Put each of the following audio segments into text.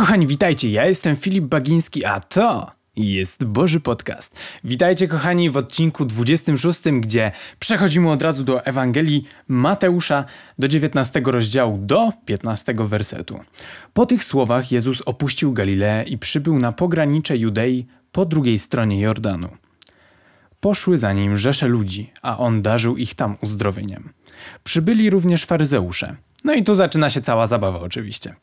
kochani, witajcie. Ja jestem Filip Bagiński, a to jest Boży Podcast. Witajcie, kochani, w odcinku 26, gdzie przechodzimy od razu do Ewangelii Mateusza, do 19 rozdziału, do 15 wersetu. Po tych słowach Jezus opuścił Galileę i przybył na pogranicze Judei po drugiej stronie Jordanu. Poszły za nim rzesze ludzi, a on darzył ich tam uzdrowieniem. Przybyli również faryzeusze. No i tu zaczyna się cała zabawa, oczywiście.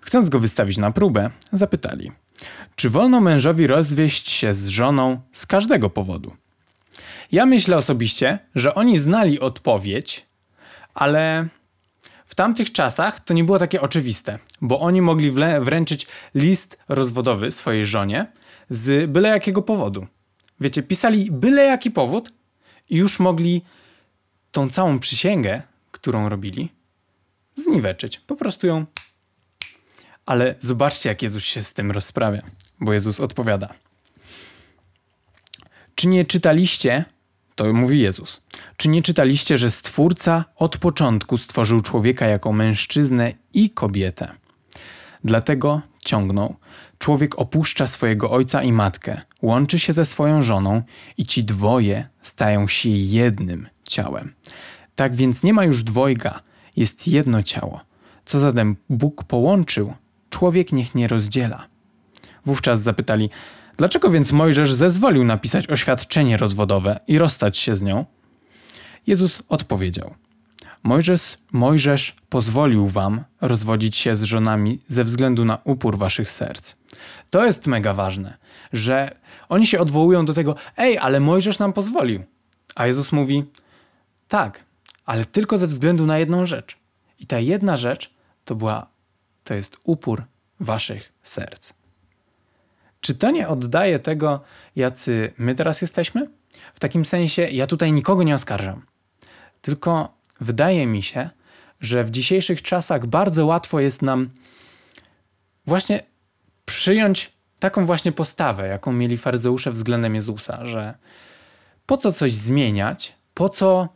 Chcąc go wystawić na próbę, zapytali: Czy wolno mężowi rozwieść się z żoną z każdego powodu? Ja myślę osobiście, że oni znali odpowiedź, ale w tamtych czasach to nie było takie oczywiste, bo oni mogli wręczyć list rozwodowy swojej żonie z byle jakiego powodu. Wiecie, pisali byle jaki powód i już mogli tą całą przysięgę, którą robili, zniweczyć. Po prostu ją. Ale zobaczcie, jak Jezus się z tym rozprawia, bo Jezus odpowiada. Czy nie czytaliście, to mówi Jezus, czy nie czytaliście, że Stwórca od początku stworzył człowieka jako mężczyznę i kobietę? Dlatego ciągnął. Człowiek opuszcza swojego ojca i matkę, łączy się ze swoją żoną i ci dwoje stają się jednym ciałem. Tak więc nie ma już dwojga, jest jedno ciało. Co zatem Bóg połączył, człowiek niech nie rozdziela. Wówczas zapytali, dlaczego więc Mojżesz zezwolił napisać oświadczenie rozwodowe i rozstać się z nią? Jezus odpowiedział: Mojżesz, Mojżesz pozwolił wam rozwodzić się z żonami ze względu na upór waszych serc. To jest mega ważne, że oni się odwołują do tego, ej, ale Mojżesz nam pozwolił. A Jezus mówi, tak, ale tylko ze względu na jedną rzecz. I ta jedna rzecz to była, to jest upór waszych serc. Czy to nie oddaje tego, jacy my teraz jesteśmy? W takim sensie, ja tutaj nikogo nie oskarżam. Tylko wydaje mi się, że w dzisiejszych czasach bardzo łatwo jest nam właśnie przyjąć taką właśnie postawę, jaką mieli faryzeusze względem Jezusa, że po co coś zmieniać, po co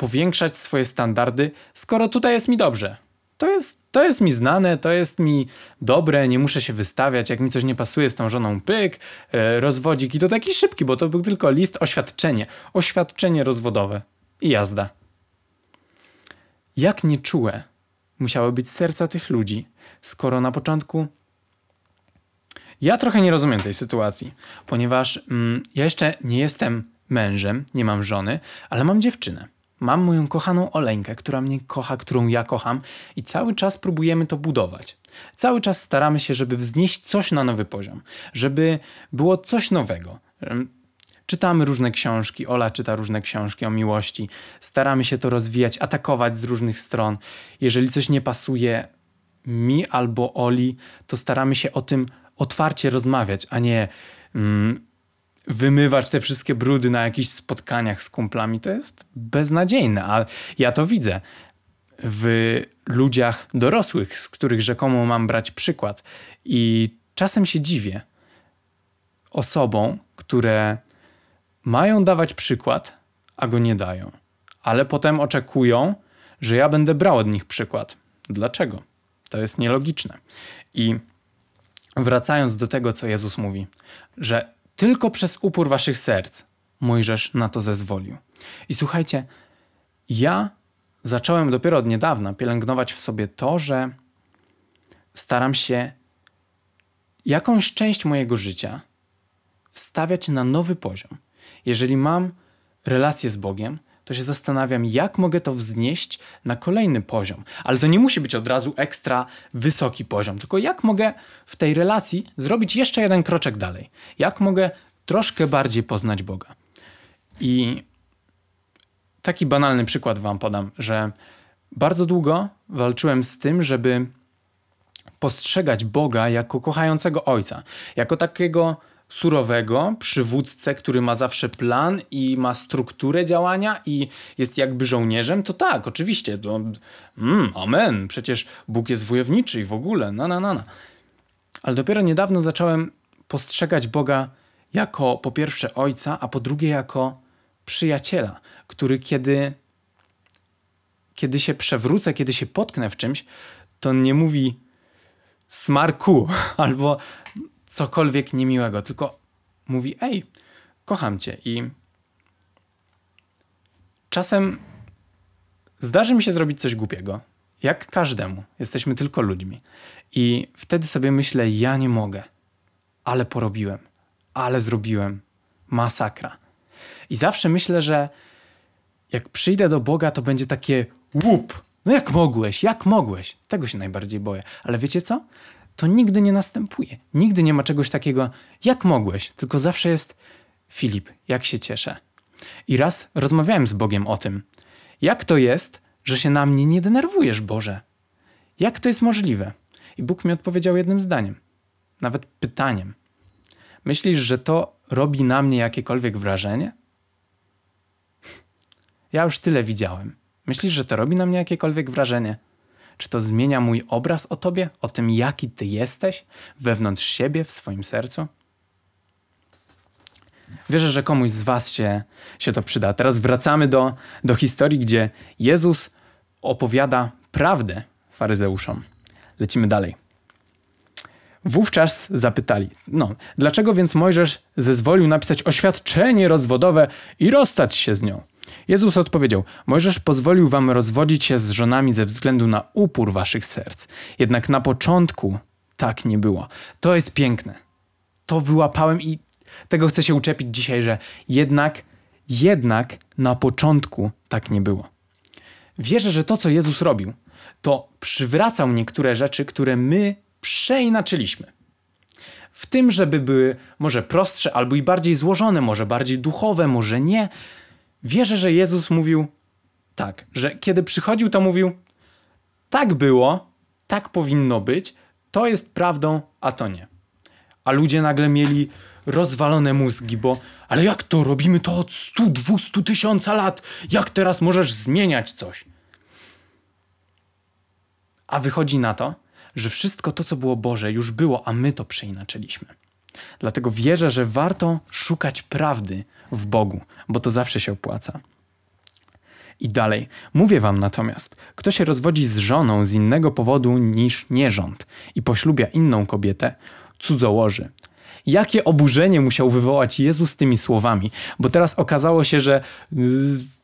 powiększać swoje standardy, skoro tutaj jest mi dobrze. To jest, to jest mi znane, to jest mi dobre, nie muszę się wystawiać. Jak mi coś nie pasuje z tą żoną, pyk, e, rozwodzik i to taki szybki, bo to był tylko list, oświadczenie. Oświadczenie rozwodowe i jazda. Jak nieczułe musiały być serca tych ludzi, skoro na początku ja trochę nie rozumiem tej sytuacji, ponieważ mm, ja jeszcze nie jestem mężem, nie mam żony, ale mam dziewczynę. Mam moją kochaną Oleńkę, która mnie kocha, którą ja kocham i cały czas próbujemy to budować. Cały czas staramy się, żeby wznieść coś na nowy poziom, żeby było coś nowego. Czytamy różne książki, Ola czyta różne książki o miłości, staramy się to rozwijać, atakować z różnych stron. Jeżeli coś nie pasuje mi albo Oli, to staramy się o tym otwarcie rozmawiać, a nie mm, wymywać te wszystkie brudy na jakichś spotkaniach z kumplami, to jest beznadziejne, a ja to widzę w ludziach dorosłych, z których rzekomo mam brać przykład. I czasem się dziwię osobom, które mają dawać przykład, a go nie dają, ale potem oczekują, że ja będę brał od nich przykład. Dlaczego? To jest nielogiczne. I wracając do tego, co Jezus mówi, że tylko przez upór waszych serc Mojżesz na to zezwolił. I słuchajcie, ja zacząłem dopiero od niedawna pielęgnować w sobie to, że staram się jakąś część mojego życia wstawiać na nowy poziom. Jeżeli mam relację z Bogiem, to się zastanawiam, jak mogę to wznieść na kolejny poziom. Ale to nie musi być od razu ekstra wysoki poziom, tylko jak mogę w tej relacji zrobić jeszcze jeden kroczek dalej. Jak mogę troszkę bardziej poznać Boga. I taki banalny przykład Wam podam, że bardzo długo walczyłem z tym, żeby postrzegać Boga jako kochającego ojca, jako takiego surowego przywódcę, który ma zawsze plan i ma strukturę działania i jest jakby żołnierzem, to tak, oczywiście, to mm, amen, przecież Bóg jest wojowniczy i w ogóle, na, na, na, na. Ale dopiero niedawno zacząłem postrzegać Boga jako po pierwsze ojca, a po drugie jako przyjaciela, który kiedy, kiedy się przewrócę, kiedy się potknę w czymś, to nie mówi smarku albo cokolwiek niemiłego, tylko mówi: Ej, kocham cię. I czasem zdarzy mi się zrobić coś głupiego. Jak każdemu. Jesteśmy tylko ludźmi. I wtedy sobie myślę: Ja nie mogę, ale porobiłem, ale zrobiłem. Masakra. I zawsze myślę, że jak przyjdę do Boga, to będzie takie łup. No jak mogłeś, jak mogłeś? Tego się najbardziej boję. Ale wiecie co? To nigdy nie następuje. Nigdy nie ma czegoś takiego, jak mogłeś, tylko zawsze jest Filip, jak się cieszę. I raz rozmawiałem z Bogiem o tym. Jak to jest, że się na mnie nie denerwujesz, Boże? Jak to jest możliwe? I Bóg mi odpowiedział jednym zdaniem, nawet pytaniem. Myślisz, że to robi na mnie jakiekolwiek wrażenie? Ja już tyle widziałem. Myślisz, że to robi na mnie jakiekolwiek wrażenie? Czy to zmienia mój obraz o tobie, o tym, jaki ty jesteś wewnątrz siebie, w swoim sercu? Wierzę, że komuś z Was się, się to przyda. Teraz wracamy do, do historii, gdzie Jezus opowiada prawdę faryzeuszom. Lecimy dalej. Wówczas zapytali, no, dlaczego więc Mojżesz zezwolił napisać oświadczenie rozwodowe i rozstać się z nią? Jezus odpowiedział: Mojżesz pozwolił wam rozwodzić się z żonami ze względu na upór waszych serc. Jednak na początku tak nie było. To jest piękne. To wyłapałem i tego chcę się uczepić dzisiaj, że jednak, jednak na początku tak nie było. Wierzę, że to, co Jezus robił, to przywracał niektóre rzeczy, które my przeinaczyliśmy. W tym, żeby były może prostsze albo i bardziej złożone, może bardziej duchowe, może nie. Wierzę, że Jezus mówił tak, że kiedy przychodził, to mówił: Tak było, tak powinno być, to jest prawdą, a to nie. A ludzie nagle mieli rozwalone mózgi, bo ale jak to robimy to od 100-200 tysiąca lat? Jak teraz możesz zmieniać coś? A wychodzi na to, że wszystko to, co było Boże, już było, a my to przeinaczyliśmy. Dlatego wierzę, że warto szukać prawdy w Bogu, bo to zawsze się opłaca. I dalej. Mówię wam natomiast, kto się rozwodzi z żoną z innego powodu niż nierząd i poślubia inną kobietę, cudzołoży. Jakie oburzenie musiał wywołać Jezus tymi słowami, bo teraz okazało się, że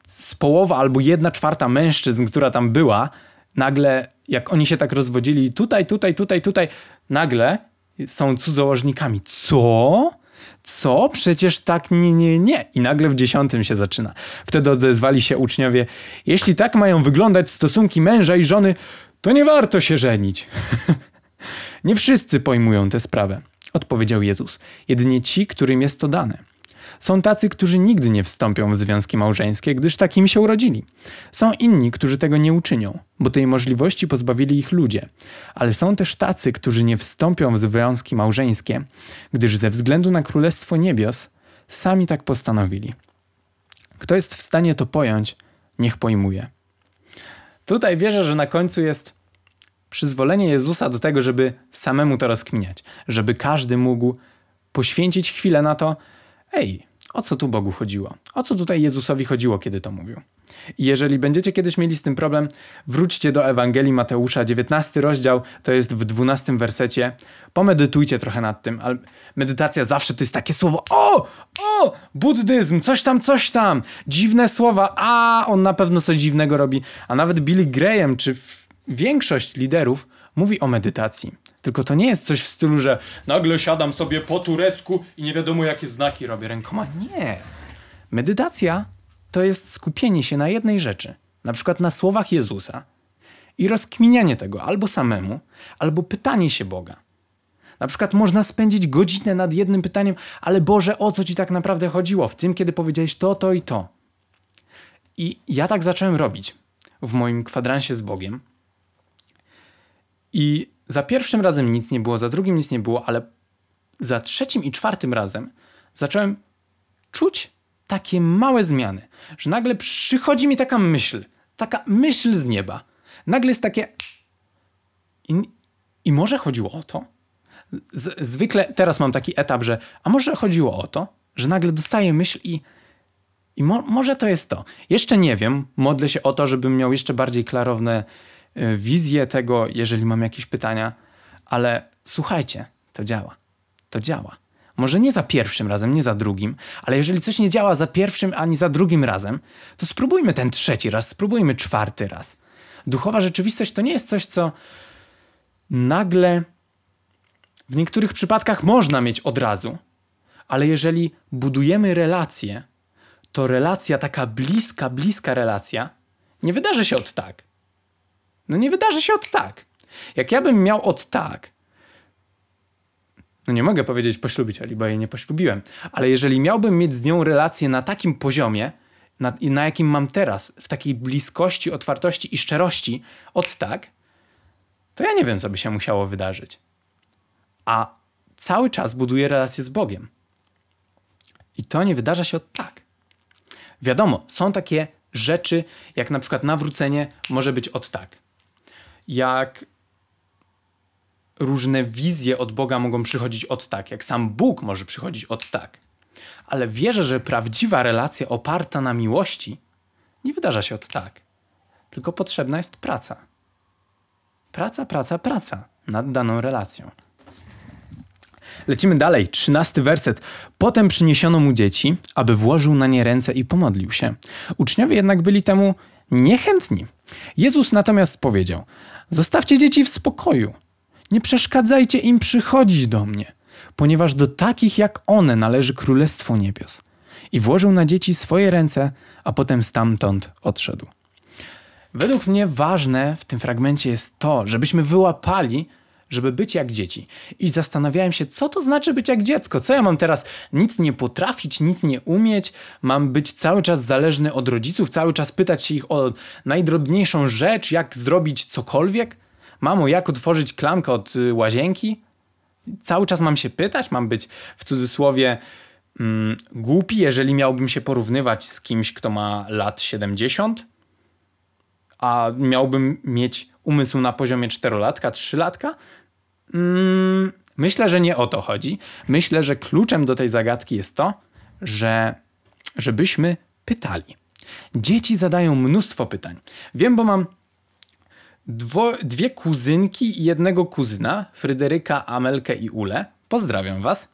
z połowa albo jedna czwarta mężczyzn, która tam była, nagle, jak oni się tak rozwodzili, tutaj, tutaj, tutaj, tutaj, nagle są cudzołożnikami. Co? Co? Przecież tak nie, nie, nie. I nagle w dziesiątym się zaczyna. Wtedy odezwali się uczniowie. Jeśli tak mają wyglądać stosunki męża i żony, to nie warto się żenić. nie wszyscy pojmują tę sprawę, odpowiedział Jezus. Jedynie ci, którym jest to dane. Są tacy, którzy nigdy nie wstąpią w związki małżeńskie, gdyż takimi się urodzili. Są inni, którzy tego nie uczynią, bo tej możliwości pozbawili ich ludzie. Ale są też tacy, którzy nie wstąpią w związki małżeńskie, gdyż ze względu na Królestwo Niebios sami tak postanowili. Kto jest w stanie to pojąć, niech pojmuje. Tutaj wierzę, że na końcu jest przyzwolenie Jezusa do tego, żeby samemu to rozkminiać, żeby każdy mógł poświęcić chwilę na to, ej, o co tu Bogu chodziło? O co tutaj Jezusowi chodziło, kiedy to mówił? I jeżeli będziecie kiedyś mieli z tym problem, wróćcie do Ewangelii Mateusza, 19 rozdział, to jest w 12 wersecie. Pomedytujcie trochę nad tym, ale medytacja zawsze to jest takie słowo o, o, buddyzm, coś tam, coś tam, dziwne słowa, a on na pewno coś dziwnego robi. A nawet Billy Graham, czy większość liderów mówi o medytacji. Tylko to nie jest coś w stylu, że nagle siadam sobie po turecku i nie wiadomo jakie znaki robię rękoma. Nie. Medytacja to jest skupienie się na jednej rzeczy, na przykład na słowach Jezusa i rozkminianie tego albo samemu, albo pytanie się Boga. Na przykład można spędzić godzinę nad jednym pytaniem, ale Boże, o co ci tak naprawdę chodziło w tym, kiedy powiedziałeś to, to i to. I ja tak zacząłem robić w moim kwadransie z Bogiem. I za pierwszym razem nic nie było, za drugim nic nie było, ale za trzecim i czwartym razem zacząłem czuć takie małe zmiany, że nagle przychodzi mi taka myśl, taka myśl z nieba. Nagle jest takie. I, i może chodziło o to? Z, zwykle teraz mam taki etap, że a może chodziło o to, że nagle dostaję myśl i, i mo, może to jest to. Jeszcze nie wiem, modlę się o to, żebym miał jeszcze bardziej klarowne wizję tego, jeżeli mam jakieś pytania, Ale słuchajcie, to działa. To działa. Może nie za pierwszym razem, nie za drugim, ale jeżeli coś nie działa za pierwszym ani za drugim razem, to spróbujmy ten trzeci raz, spróbujmy czwarty raz. Duchowa rzeczywistość to nie jest coś, co nagle w niektórych przypadkach można mieć od razu, ale jeżeli budujemy relacje, to relacja, taka bliska, bliska relacja, nie wydarzy się od tak. No nie wydarzy się od tak. Jak ja bym miał od tak, no nie mogę powiedzieć poślubić Ali, bo jej nie poślubiłem, ale jeżeli miałbym mieć z nią relację na takim poziomie, na, na jakim mam teraz, w takiej bliskości, otwartości i szczerości, od tak, to ja nie wiem, co by się musiało wydarzyć. A cały czas buduję relację z Bogiem. I to nie wydarza się od tak. Wiadomo, są takie rzeczy, jak na przykład nawrócenie może być od tak. Jak różne wizje od Boga mogą przychodzić od tak, jak sam Bóg może przychodzić od tak. Ale wierzę, że prawdziwa relacja oparta na miłości nie wydarza się od tak. Tylko potrzebna jest praca. Praca, praca, praca nad daną relacją. Lecimy dalej, trzynasty werset. Potem przyniesiono mu dzieci, aby włożył na nie ręce i pomodlił się. Uczniowie jednak byli temu niechętni. Jezus natomiast powiedział: Zostawcie dzieci w spokoju. Nie przeszkadzajcie im przychodzić do mnie, ponieważ do takich jak one należy Królestwo Niebios. I włożył na dzieci swoje ręce, a potem stamtąd odszedł. Według mnie ważne w tym fragmencie jest to, żebyśmy wyłapali, żeby być jak dzieci. I zastanawiałem się, co to znaczy być jak dziecko. Co ja mam teraz nic nie potrafić, nic nie umieć? Mam być cały czas zależny od rodziców, cały czas pytać się ich o najdrobniejszą rzecz, jak zrobić cokolwiek? Mamo, jak otworzyć klamkę od y, łazienki? Cały czas mam się pytać, mam być w cudzysłowie mm, głupi, jeżeli miałbym się porównywać z kimś, kto ma lat 70, a miałbym mieć umysł na poziomie czterolatka, trzylatka? Mm, myślę, że nie o to chodzi. Myślę, że kluczem do tej zagadki jest to, że żebyśmy pytali. Dzieci zadają mnóstwo pytań. Wiem, bo mam dwo, dwie kuzynki i jednego kuzyna, Fryderyka, Amelkę i Ule. Pozdrawiam was.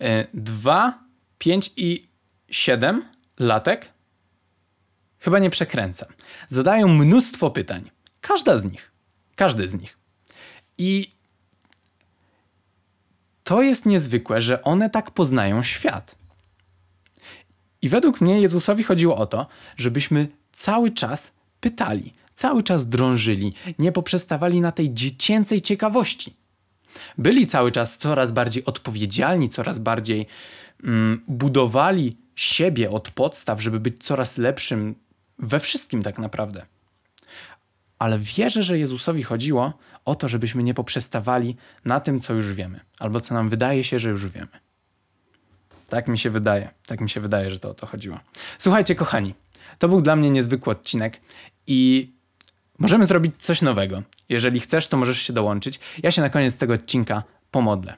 E, dwa, pięć i siedem latek. Chyba nie przekręcam. Zadają mnóstwo pytań. Każda z nich. Każdy z nich. I to jest niezwykłe, że one tak poznają świat. I według mnie Jezusowi chodziło o to, żebyśmy cały czas pytali, cały czas drążyli, nie poprzestawali na tej dziecięcej ciekawości. Byli cały czas coraz bardziej odpowiedzialni, coraz bardziej mm, budowali siebie od podstaw, żeby być coraz lepszym we wszystkim tak naprawdę. Ale wierzę, że Jezusowi chodziło o to, żebyśmy nie poprzestawali na tym, co już wiemy, albo co nam wydaje się, że już wiemy. Tak mi się wydaje, tak mi się wydaje, że to o to chodziło. Słuchajcie, kochani, to był dla mnie niezwykły odcinek i możemy zrobić coś nowego. Jeżeli chcesz, to możesz się dołączyć. Ja się na koniec tego odcinka pomodlę.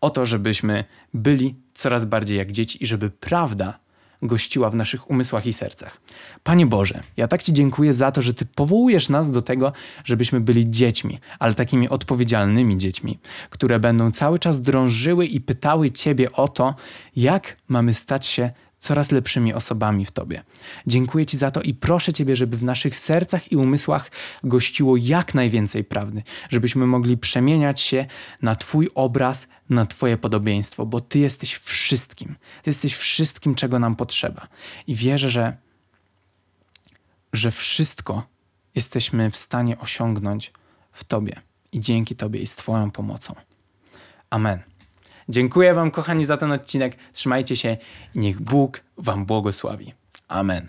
O to, żebyśmy byli coraz bardziej jak dzieci i żeby prawda gościła w naszych umysłach i sercach. Panie Boże, ja tak Ci dziękuję za to, że Ty powołujesz nas do tego, żebyśmy byli dziećmi, ale takimi odpowiedzialnymi dziećmi, które będą cały czas drążyły i pytały Ciebie o to, jak mamy stać się coraz lepszymi osobami w Tobie. Dziękuję Ci za to i proszę Ciebie, żeby w naszych sercach i umysłach gościło jak najwięcej prawdy, żebyśmy mogli przemieniać się na Twój obraz, na Twoje podobieństwo, bo Ty jesteś wszystkim. Ty jesteś wszystkim, czego nam potrzeba. I wierzę, że, że wszystko jesteśmy w stanie osiągnąć w Tobie i dzięki Tobie i z Twoją pomocą. Amen. Dziękuję Wam, kochani, za ten odcinek. Trzymajcie się i niech Bóg Wam błogosławi. Amen.